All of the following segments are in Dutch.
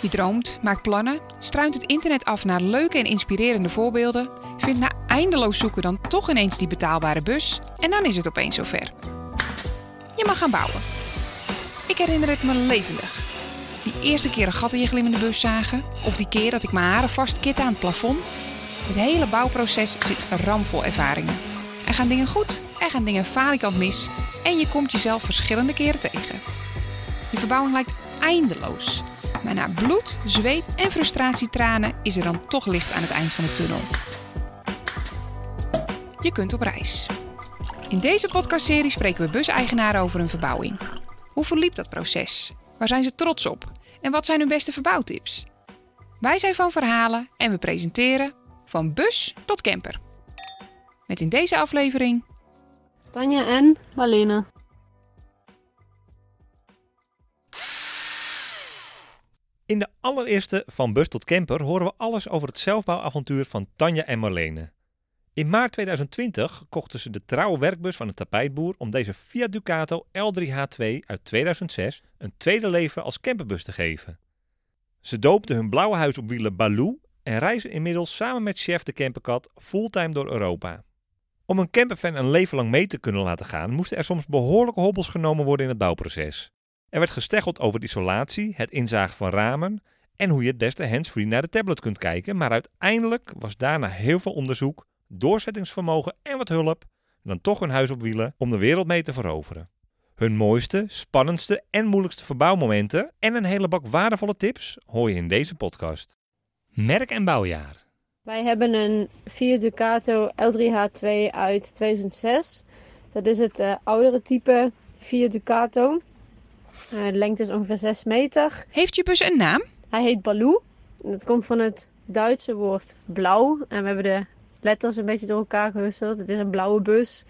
Je droomt, maakt plannen, struint het internet af naar leuke en inspirerende voorbeelden, vindt na eindeloos zoeken dan toch ineens die betaalbare bus en dan is het opeens zover. Je mag gaan bouwen. Ik herinner het me levendig. Die eerste keer een gat in je glimmende bus zagen, of die keer dat ik mijn haren vastkitten aan het plafond. Het hele bouwproces zit ramvol ervaringen. Er gaan dingen goed, er gaan dingen falikant mis en je komt jezelf verschillende keren tegen. Die verbouwing lijkt eindeloos. Na bloed, zweet en frustratietranen is er dan toch licht aan het eind van de tunnel. Je kunt op reis. In deze podcastserie spreken we buseigenaren over hun verbouwing. Hoe verliep dat proces? Waar zijn ze trots op? En wat zijn hun beste verbouwtips? Wij zijn van verhalen en we presenteren van bus tot camper. Met in deze aflevering Tanja en Marlene. In de allereerste Van Bus tot Camper horen we alles over het zelfbouwavontuur van Tanja en Marlene. In maart 2020 kochten ze de trouwe werkbus van een tapijtboer om deze Fiat Ducato L3H2 uit 2006 een tweede leven als camperbus te geven. Ze doopten hun blauwe huis op wielen Baloo en reizen inmiddels samen met chef de camperkat fulltime door Europa. Om een camperfan een leven lang mee te kunnen laten gaan, moesten er soms behoorlijke hobbels genomen worden in het bouwproces. Er werd gesteggeld over isolatie, het inzagen van ramen en hoe je het beste handsfree naar de tablet kunt kijken, maar uiteindelijk was daarna heel veel onderzoek, doorzettingsvermogen en wat hulp dan toch hun huis op wielen om de wereld mee te veroveren. Hun mooiste, spannendste en moeilijkste verbouwmomenten en een hele bak waardevolle tips hoor je in deze podcast. Merk en bouwjaar. Wij hebben een Fiat Ducato L3H2 uit 2006. Dat is het eh, oudere type Fiat Ducato. Eh, de lengte is ongeveer 6 meter. Heeft je bus een naam? Hij heet Baloo. Dat komt van het Duitse woord blauw. En we hebben de letters een beetje door elkaar gewisseld. Het is een blauwe bus.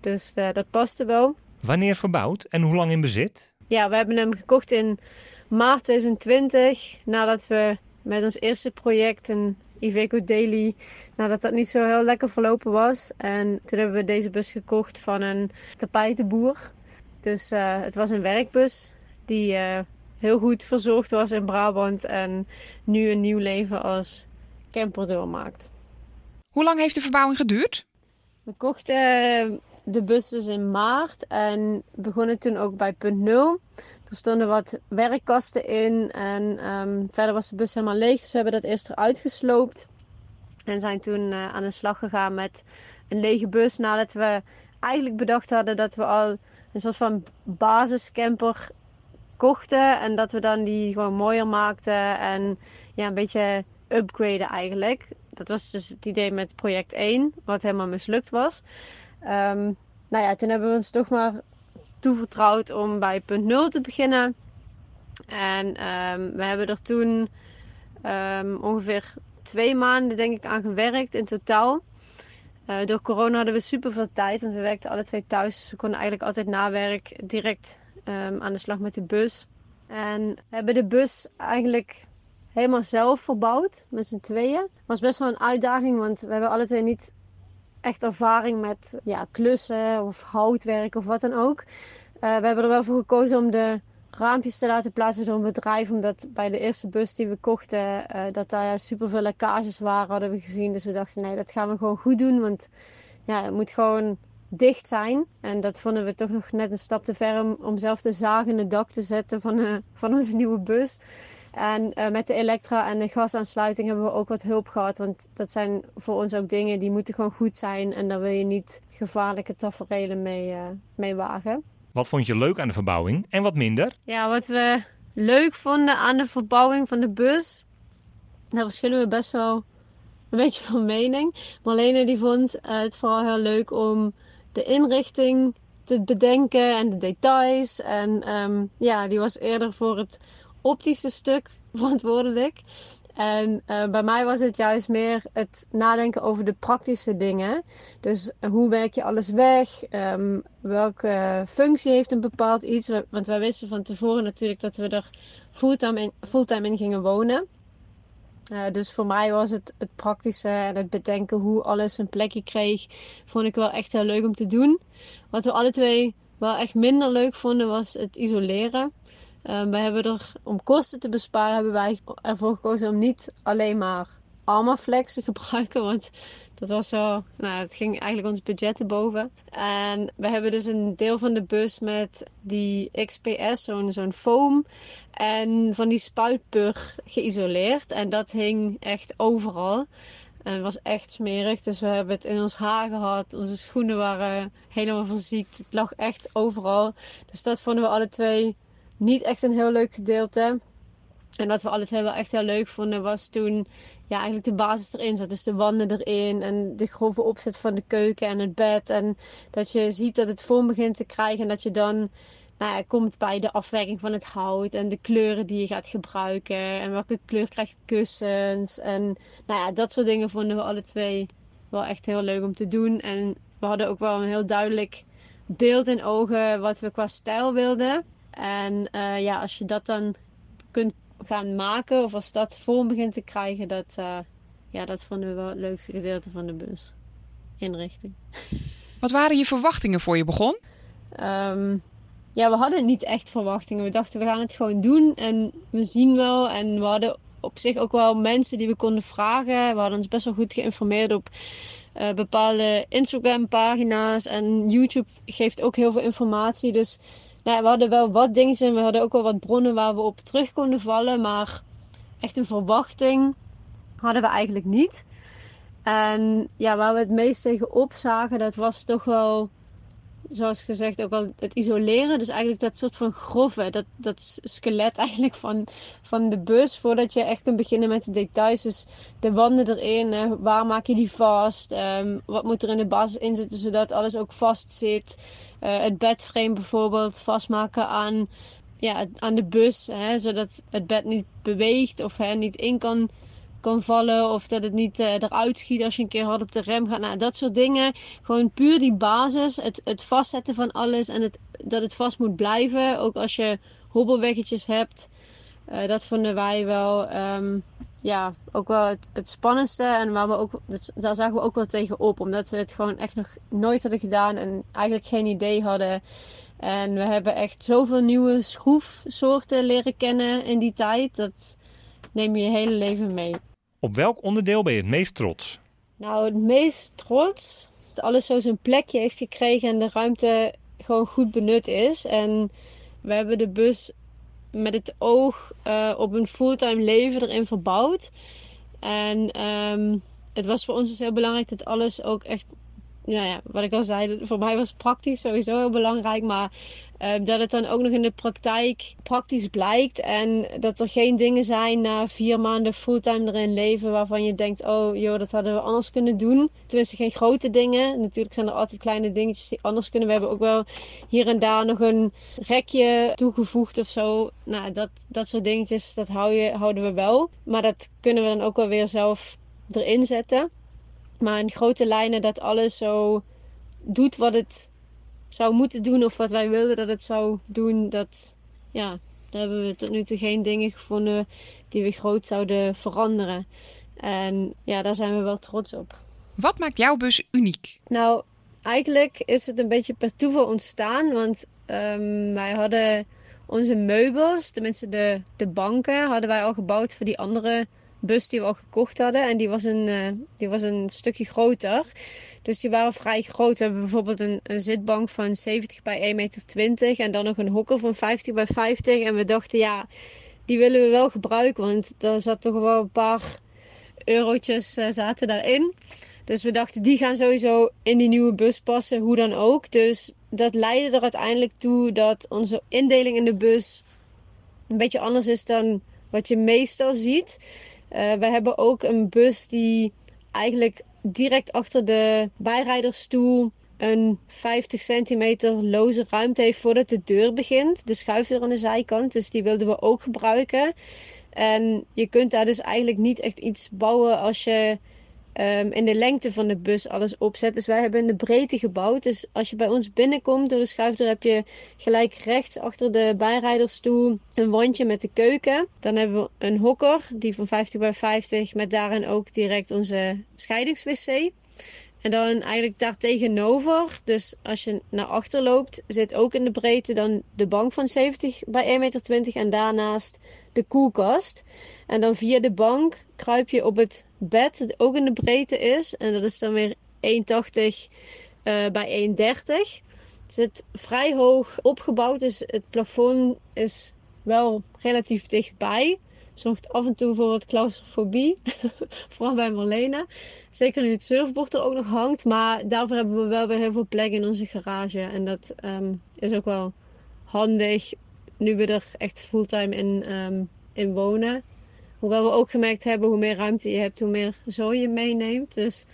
Dus eh, dat paste wel. Wanneer verbouwd en hoe lang in bezit? Ja, we hebben hem gekocht in maart 2020. Nadat we met ons eerste project, een Iveco Daily, nadat dat niet zo heel lekker verlopen was. En toen hebben we deze bus gekocht van een tapijtenboer. Dus uh, het was een werkbus die uh, heel goed verzorgd was in Brabant. En nu een nieuw leven als camper doormaakt. Hoe lang heeft de verbouwing geduurd? We kochten de bus dus in maart en begonnen toen ook bij punt 0. Er stonden wat werkkasten in en um, verder was de bus helemaal leeg. Dus we hebben dat eerst eruit gesloopt. En zijn toen aan de slag gegaan met een lege bus. Nadat we eigenlijk bedacht hadden dat we al een soort van basiscamper kochten. En dat we dan die gewoon mooier maakten en ja, een beetje upgraden eigenlijk. Dat was dus het idee met project 1, wat helemaal mislukt was. Um, nou ja, toen hebben we ons toch maar toevertrouwd om bij punt 0 te beginnen. En um, we hebben er toen um, ongeveer twee maanden denk ik aan gewerkt in totaal. Uh, door corona hadden we super veel tijd, want we werkten alle twee thuis. Dus we konden eigenlijk altijd na werk direct um, aan de slag met de bus. En we hebben de bus eigenlijk helemaal zelf verbouwd met z'n tweeën. Was best wel een uitdaging, want we hebben alle twee niet echt ervaring met ja, klussen of houtwerk of wat dan ook. Uh, we hebben er wel voor gekozen om de raampjes te laten plaatsen door een bedrijf. Omdat bij de eerste bus die we kochten, uh, dat daar super veel lekkages waren, hadden we gezien. Dus we dachten, nee, dat gaan we gewoon goed doen. Want ja, het moet gewoon dicht zijn. En dat vonden we toch nog net een stap te ver om, zelf de zaag in het dak te zetten van, uh, van onze nieuwe bus. En uh, met de elektra en de gasaansluiting hebben we ook wat hulp gehad. Want dat zijn voor ons ook dingen die moeten gewoon goed zijn. En daar wil je niet gevaarlijke tafereelen mee, mee wagen. Wat vond je leuk aan de verbouwing en wat minder? Ja, wat we leuk vonden aan de verbouwing van de bus. Daar verschillen we best wel een beetje van mening. Marlene die vond het vooral heel leuk om de inrichting te bedenken en de details. En um, ja, die was eerder voor het optische stuk verantwoordelijk. En uh, bij mij was het juist meer het nadenken over de praktische dingen. Dus uh, hoe werk je alles weg? Um, welke functie heeft een bepaald iets? Want wij wisten van tevoren natuurlijk dat we er fulltime in, fulltime in gingen wonen. Uh, dus voor mij was het, het praktische en het bedenken hoe alles een plekje kreeg, vond ik wel echt heel leuk om te doen. Wat we alle twee wel echt minder leuk vonden was het isoleren. Um, wij hebben er, om kosten te besparen, hebben wij ervoor gekozen om niet alleen maar Armaflex te gebruiken. Want dat was zo, nou, het ging eigenlijk ons budget te boven. En we hebben dus een deel van de bus met die XPS, zo'n foam. En van die spuitpur geïsoleerd. En dat hing echt overal. En was echt smerig. Dus we hebben het in ons haar gehad. Onze schoenen waren helemaal verziekt. Het lag echt overal. Dus dat vonden we alle twee niet echt een heel leuk gedeelte. En wat we alle twee wel echt heel leuk vonden was toen ja, eigenlijk de basis erin zat. Dus de wanden erin en de grove opzet van de keuken en het bed. En dat je ziet dat het vorm begint te krijgen en dat je dan nou ja, komt bij de afwerking van het hout en de kleuren die je gaat gebruiken. En welke kleur krijgt kussens. En nou ja, dat soort dingen vonden we alle twee wel echt heel leuk om te doen. En we hadden ook wel een heel duidelijk beeld in ogen wat we qua stijl wilden. En uh, ja, als je dat dan kunt gaan maken, of als dat vorm begint te krijgen, dat, uh, ja, dat vonden we wel het leukste gedeelte van de bus. Inrichting. Wat waren je verwachtingen voor je begon? Um, ja, we hadden niet echt verwachtingen. We dachten, we gaan het gewoon doen en we zien wel. En we hadden op zich ook wel mensen die we konden vragen. We hadden ons best wel goed geïnformeerd op uh, bepaalde Instagram-pagina's. En YouTube geeft ook heel veel informatie. Dus nou, we hadden wel wat dingen en we hadden ook wel wat bronnen waar we op terug konden vallen. Maar echt een verwachting hadden we eigenlijk niet. En ja, waar we het meest tegen opzagen, dat was toch wel, zoals gezegd, ook wel het isoleren. Dus eigenlijk dat soort van grove, dat, dat skelet eigenlijk van, van de bus. Voordat je echt kunt beginnen met de details. Dus de wanden erin, waar maak je die vast? Um, wat moet er in de basis in zitten, zodat alles ook vast zit. Uh, het bedframe bijvoorbeeld vastmaken aan, ja, aan de bus, hè, zodat het bed niet beweegt of hè, niet in kan, kan vallen of dat het niet uh, eruit schiet als je een keer hard op de rem gaat. Nou, dat soort dingen. Gewoon puur die basis, het, het vastzetten van alles en het, dat het vast moet blijven. Ook als je hobbelweggetjes hebt. Uh, dat vonden wij wel, um, ja, ook wel het, het, spannendste. En waar we ook, dat, daar zagen we ook wel tegen op. Omdat we het gewoon echt nog nooit hadden gedaan. En eigenlijk geen idee hadden. En we hebben echt zoveel nieuwe schroefsoorten leren kennen in die tijd. Dat neem je je hele leven mee. Op welk onderdeel ben je het meest trots? Nou, het meest trots dat alles zo zijn plekje heeft gekregen en de ruimte gewoon goed benut is. En we hebben de bus met het oog uh, op een fulltime leven erin verbouwd. En um, het was voor ons dus heel belangrijk dat alles ook echt ja, ja, wat ik al zei, voor mij was praktisch sowieso heel belangrijk. Maar uh, dat het dan ook nog in de praktijk praktisch blijkt. En dat er geen dingen zijn na vier maanden fulltime erin leven waarvan je denkt: oh joh, dat hadden we anders kunnen doen. Tenminste, geen grote dingen. Natuurlijk zijn er altijd kleine dingetjes die anders kunnen. We hebben ook wel hier en daar nog een rekje toegevoegd of zo. Nou, dat, dat soort dingetjes, dat houden we wel. Maar dat kunnen we dan ook wel weer zelf erin zetten. Maar in grote lijnen dat alles zo doet wat het zou moeten doen of wat wij wilden dat het zou doen. Dat, ja, daar hebben we tot nu toe geen dingen gevonden die we groot zouden veranderen. En ja, daar zijn we wel trots op. Wat maakt jouw bus uniek? Nou, eigenlijk is het een beetje per toeval ontstaan. Want um, wij hadden onze meubels, tenminste de, de banken, hadden wij al gebouwd voor die andere bus die we al gekocht hadden. En die was een, uh, die was een stukje groter. Dus die waren vrij groot. We hebben bijvoorbeeld een, een zitbank van 70 bij 1,20 meter. En dan nog een hokker van 50 bij 50. En we dachten, ja, die willen we wel gebruiken. Want er zat toch wel een paar eurotjes uh, zaten daarin. Dus we dachten, die gaan sowieso in die nieuwe bus passen, hoe dan ook. Dus dat leidde er uiteindelijk toe dat onze indeling in de bus een beetje anders is dan wat je meestal ziet. Uh, we hebben ook een bus die eigenlijk direct achter de bijrijdersstoel een 50 centimeter loze ruimte heeft voordat de deur begint. De schuifdeur aan de zijkant. Dus die wilden we ook gebruiken. En je kunt daar dus eigenlijk niet echt iets bouwen als je um, in de lengte van de bus alles opzet. Dus wij hebben in de breedte gebouwd. Dus als je bij ons binnenkomt door de schuifdeur heb je gelijk rechts achter de bijrijdersstoel een wandje met de keuken. Dan hebben we een hokker die van 50 bij 50 met daarin ook direct onze scheidingswc. En dan eigenlijk daar tegenover, dus als je naar achter loopt, zit ook in de breedte dan de bank van 70 bij 1,20 meter en daarnaast de koelkast. En dan via de bank kruip je op het bed, ook in de breedte is. En dat is dan weer 1,80 uh, bij 1,30. Het zit vrij hoog opgebouwd, dus het plafond is wel relatief dichtbij zorgt af en toe voor wat claustrofobie. Vooral bij Marlene. Zeker nu het surfboard er ook nog hangt. Maar daarvoor hebben we wel weer heel veel plek in onze garage. En dat um, is ook wel handig. Nu we er echt fulltime in, um, in wonen. Hoewel we ook gemerkt hebben, hoe meer ruimte je hebt, hoe meer zooi je meeneemt. Dus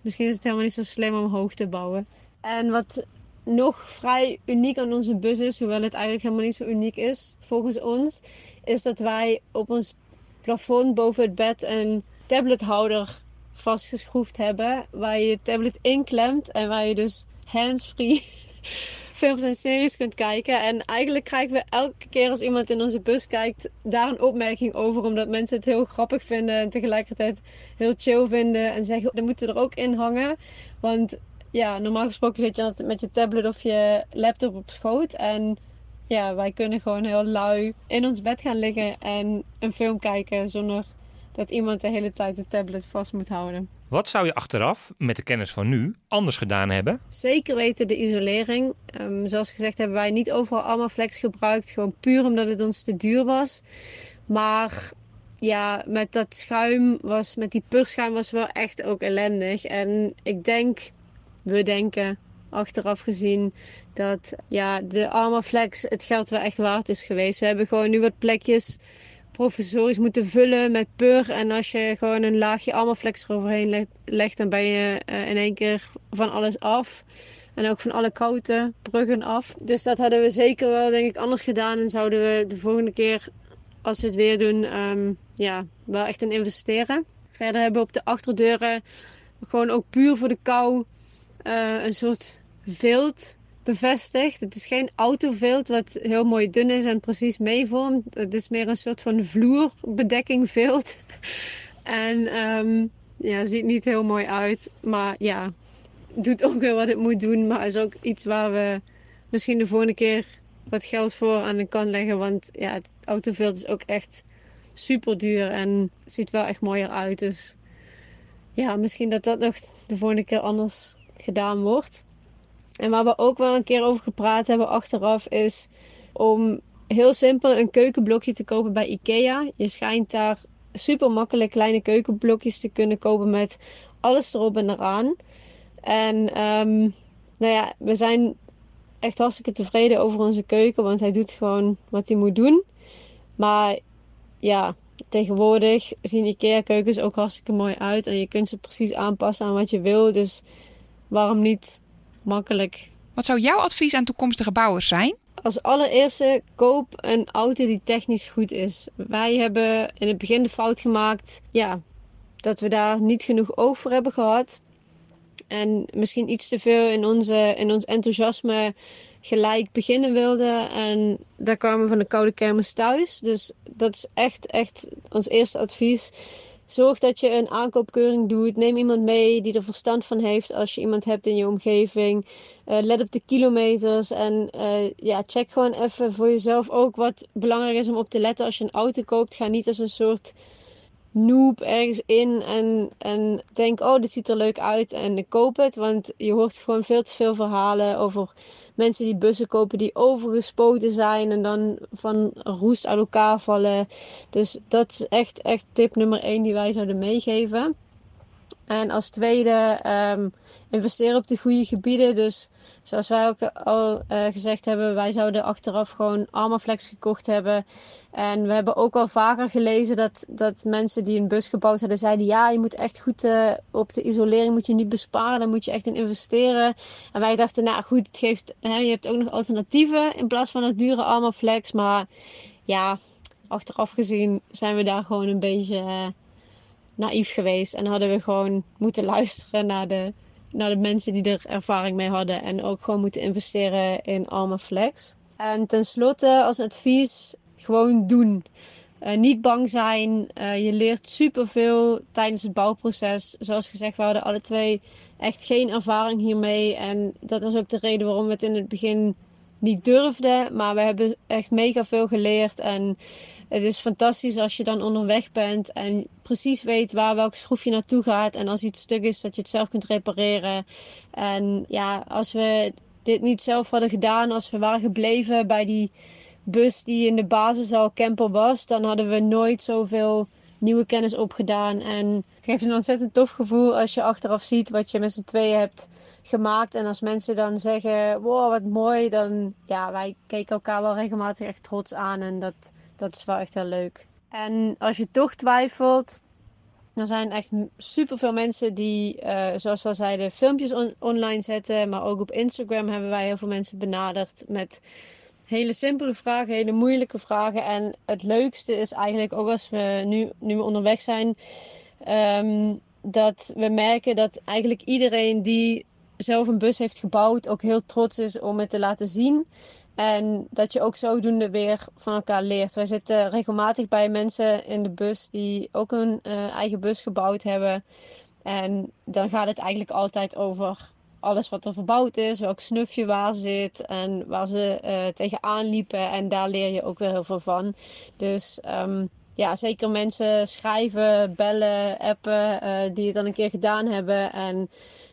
misschien is het helemaal niet zo slim om hoog te bouwen. En wat nog vrij uniek aan onze bus is, hoewel het eigenlijk helemaal niet zo uniek is volgens ons, is dat wij op ons plafond boven het bed een tablethouder vastgeschroefd hebben. Waar je je tablet inklemt en waar je dus handsfree films en series kunt kijken. En eigenlijk krijgen we elke keer als iemand in onze bus kijkt, daar een opmerking over. Omdat mensen het heel grappig vinden en tegelijkertijd heel chill vinden. En zeggen, dat moeten er ook in hangen. Want ja, normaal gesproken zit je met je tablet of je laptop op schoot. En ja, wij kunnen gewoon heel lui in ons bed gaan liggen en een film kijken zonder dat iemand de hele tijd de tablet vast moet houden. Wat zou je achteraf, met de kennis van nu, anders gedaan hebben? Zeker weten de isolering. Um, zoals gezegd hebben wij niet overal allemaal flex gebruikt. Gewoon puur omdat het ons te duur was. Maar ja, met dat schuim was, met die purschuim was wel echt ook ellendig. En ik denk, we denken achteraf gezien dat ja, de Armaflex het geld wel echt waard is geweest. We hebben gewoon nu wat plekjes provisorisch moeten vullen met pur. En als je gewoon een laagje Armaflex eroverheen legt, dan ben je uh, in één keer van alles af. En ook van alle kouten bruggen af. Dus dat hadden we zeker wel, denk ik, anders gedaan. En zouden we de volgende keer, als we het weer doen, um, ja, wel echt in investeren. Verder hebben we op de achterdeuren gewoon ook puur voor de kou uh, een soort vilt bevestigd. Het is geen autovilt wat heel mooi dun is en precies meevormt. Het is meer een soort van vloerbedekking vilt. en um, ja, ziet niet heel mooi uit. Maar ja, doet ook weer wat het moet doen. Maar is ook iets waar we misschien de volgende keer wat geld voor aan de kant leggen. Want ja, het autovilt is ook echt super duur en ziet wel echt mooier uit. Dus ja, misschien dat dat nog de volgende keer anders gedaan wordt. En waar we ook wel een keer over gepraat hebben achteraf is om heel simpel een keukenblokje te kopen bij IKEA. Je schijnt daar super makkelijk kleine keukenblokjes te kunnen kopen met alles erop en eraan. En um, nou ja, we zijn echt hartstikke tevreden over onze keuken, want hij doet gewoon wat hij moet doen. Maar ja, tegenwoordig zien IKEA keukens ook hartstikke mooi uit en je kunt ze precies aanpassen aan wat je wil. Dus waarom niet makkelijk? Wat zou jouw advies aan toekomstige bouwers zijn? Als allereerste koop een auto die technisch goed is. Wij hebben in het begin de fout gemaakt ja, dat we daar niet genoeg oog voor hebben gehad. En misschien iets te veel in, onze, in ons enthousiasme gelijk beginnen wilden. En daar kwamen we van de koude kermis thuis. Dus dat is echt, echt ons eerste advies. Zorg dat je een aankoopkeuring doet. Neem iemand mee die er verstand van heeft als je iemand hebt in je omgeving. Uh, let op de kilometers en uh, ja, check gewoon even voor jezelf ook wat belangrijk is om op te letten als je een auto koopt. Ga niet als een soort noob ergens in en, en denk, oh, dit ziet er leuk uit en ik koop het. Want je hoort gewoon veel te veel verhalen over mensen die bussen kopen die overgespoten zijn en dan van roest uit elkaar vallen. Dus dat is echt, echt tip nummer 1 die wij zouden meegeven. En als tweede, um, investeren op de goede gebieden. Dus zoals wij ook al uh, gezegd hebben, wij zouden achteraf gewoon Armaflex gekocht hebben. En we hebben ook al vaker gelezen dat, dat mensen die een bus gebouwd hadden zeiden: ja, je moet echt goed uh, op de isolering moet je niet besparen, daar moet je echt in investeren. En wij dachten, nou goed, het geeft, hè, je hebt ook nog alternatieven in plaats van het dure Armaflex. Maar ja, achteraf gezien zijn we daar gewoon een beetje. Uh, naïef geweest en hadden we gewoon moeten luisteren naar de, naar de mensen die er ervaring mee hadden en ook gewoon moeten investeren in Arma Flex. En tenslotte als advies gewoon doen. Uh, niet bang zijn. Uh, je leert superveel tijdens het bouwproces. Zoals gezegd, we hadden alle twee echt geen ervaring hiermee. En dat was ook de reden waarom we het in het begin niet durfden. Maar we hebben echt mega veel geleerd. En het is fantastisch als je dan onderweg bent en precies weet waar welk schroefje naartoe gaat. En als iets stuk is, dat je het zelf kunt repareren. En ja, als we dit niet zelf hadden gedaan, als we waren gebleven bij die bus die in de basis al camper was, dan hadden we nooit zoveel nieuwe kennis opgedaan. En het geeft een ontzettend tof gevoel als je achteraf ziet wat je met z'n tweeën hebt gemaakt. En als mensen dan zeggen, wow, wat mooi, dan ja, wij keken elkaar wel regelmatig echt trots aan. En dat, dat is wel echt heel leuk. En als je toch twijfelt, er zijn echt superveel mensen die, uh, zoals we al zeiden, filmpjes online zetten. Maar ook op Instagram hebben wij heel veel mensen benaderd met hele simpele vragen, hele moeilijke vragen. En het leukste is eigenlijk ook als we nu, nu we onderweg zijn, um, dat we merken dat eigenlijk iedereen die zelf een bus heeft gebouwd ook heel trots is om het te laten zien. En dat je ook zodoende weer van elkaar leert. Wij zitten regelmatig bij mensen in de bus die ook een uh, eigen bus gebouwd hebben. En dan gaat het eigenlijk altijd over alles wat er verbouwd is, welk snufje waar zit en waar ze uh, tegenaan liepen. En daar leer je ook weer heel veel van. Dus um, ja, zeker mensen schrijven, bellen, appen uh, die het dan een keer gedaan hebben. En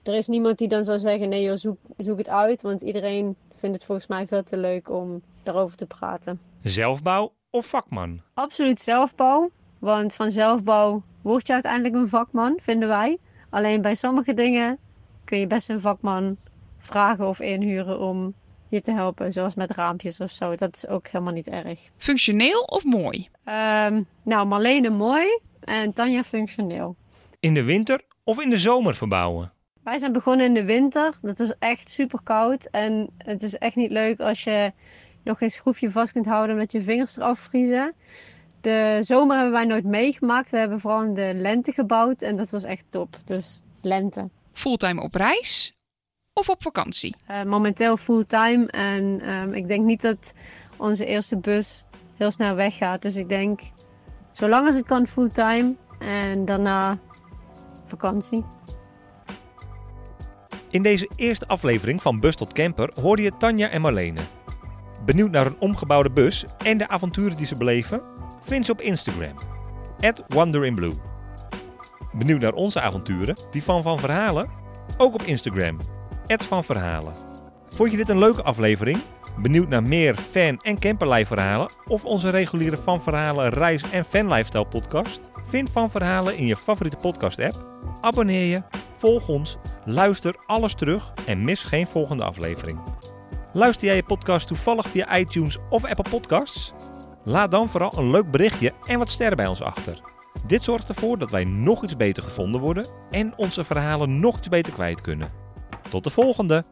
er is niemand die dan zou zeggen: nee, joh, zoek, zoek het uit. Want iedereen vindt het volgens mij veel te leuk om daarover te praten. Zelfbouw of vakman? Absoluut zelfbouw. Want van zelfbouw word je uiteindelijk een vakman, vinden wij. Alleen bij sommige dingen kun je best een vakman vragen of inhuren om je te helpen. Zoals met raampjes of zo. Dat is ook helemaal niet erg. Functioneel of mooi? Um, nou, Marlene mooi en Tanja functioneel. In de winter of in de zomer verbouwen? Wij zijn begonnen in de winter. Dat was echt super koud. En het is echt niet leuk als je nog geen schroefje vast kunt houden met je vingers eraf vriezen. De zomer hebben wij nooit meegemaakt. We hebben vooral in de lente gebouwd en dat was echt top. Dus lente. Fulltime op reis of op vakantie? Uh, momenteel fulltime. En um, ik denk niet dat onze eerste bus heel snel weggaat. Dus ik denk, zolang als het kan fulltime. En daarna vakantie. In deze eerste aflevering van Bus tot Camper hoorde je Tanja en Marlene. Benieuwd naar een omgebouwde bus en de avonturen die ze beleven? Vind ze op Instagram. @wonderinblue. Benieuwd naar onze avonturen, die van Van Verhalen? Ook op Instagram. Van Verhalen. Vond je dit een leuke aflevering? Benieuwd naar meer fan- en camperlife verhalen? Of onze reguliere Van Verhalen reis- en fanlifestyle podcast? Vind Van Verhalen in je favoriete podcast app. Abonneer je, volg ons, luister alles terug en mis geen volgende aflevering. Luister jij je podcast toevallig via iTunes of Apple Podcasts? Laat dan vooral een leuk berichtje en wat sterren bij ons achter. Dit zorgt ervoor dat wij nog iets beter gevonden worden en onze verhalen nog iets beter kwijt kunnen. Tot de volgende!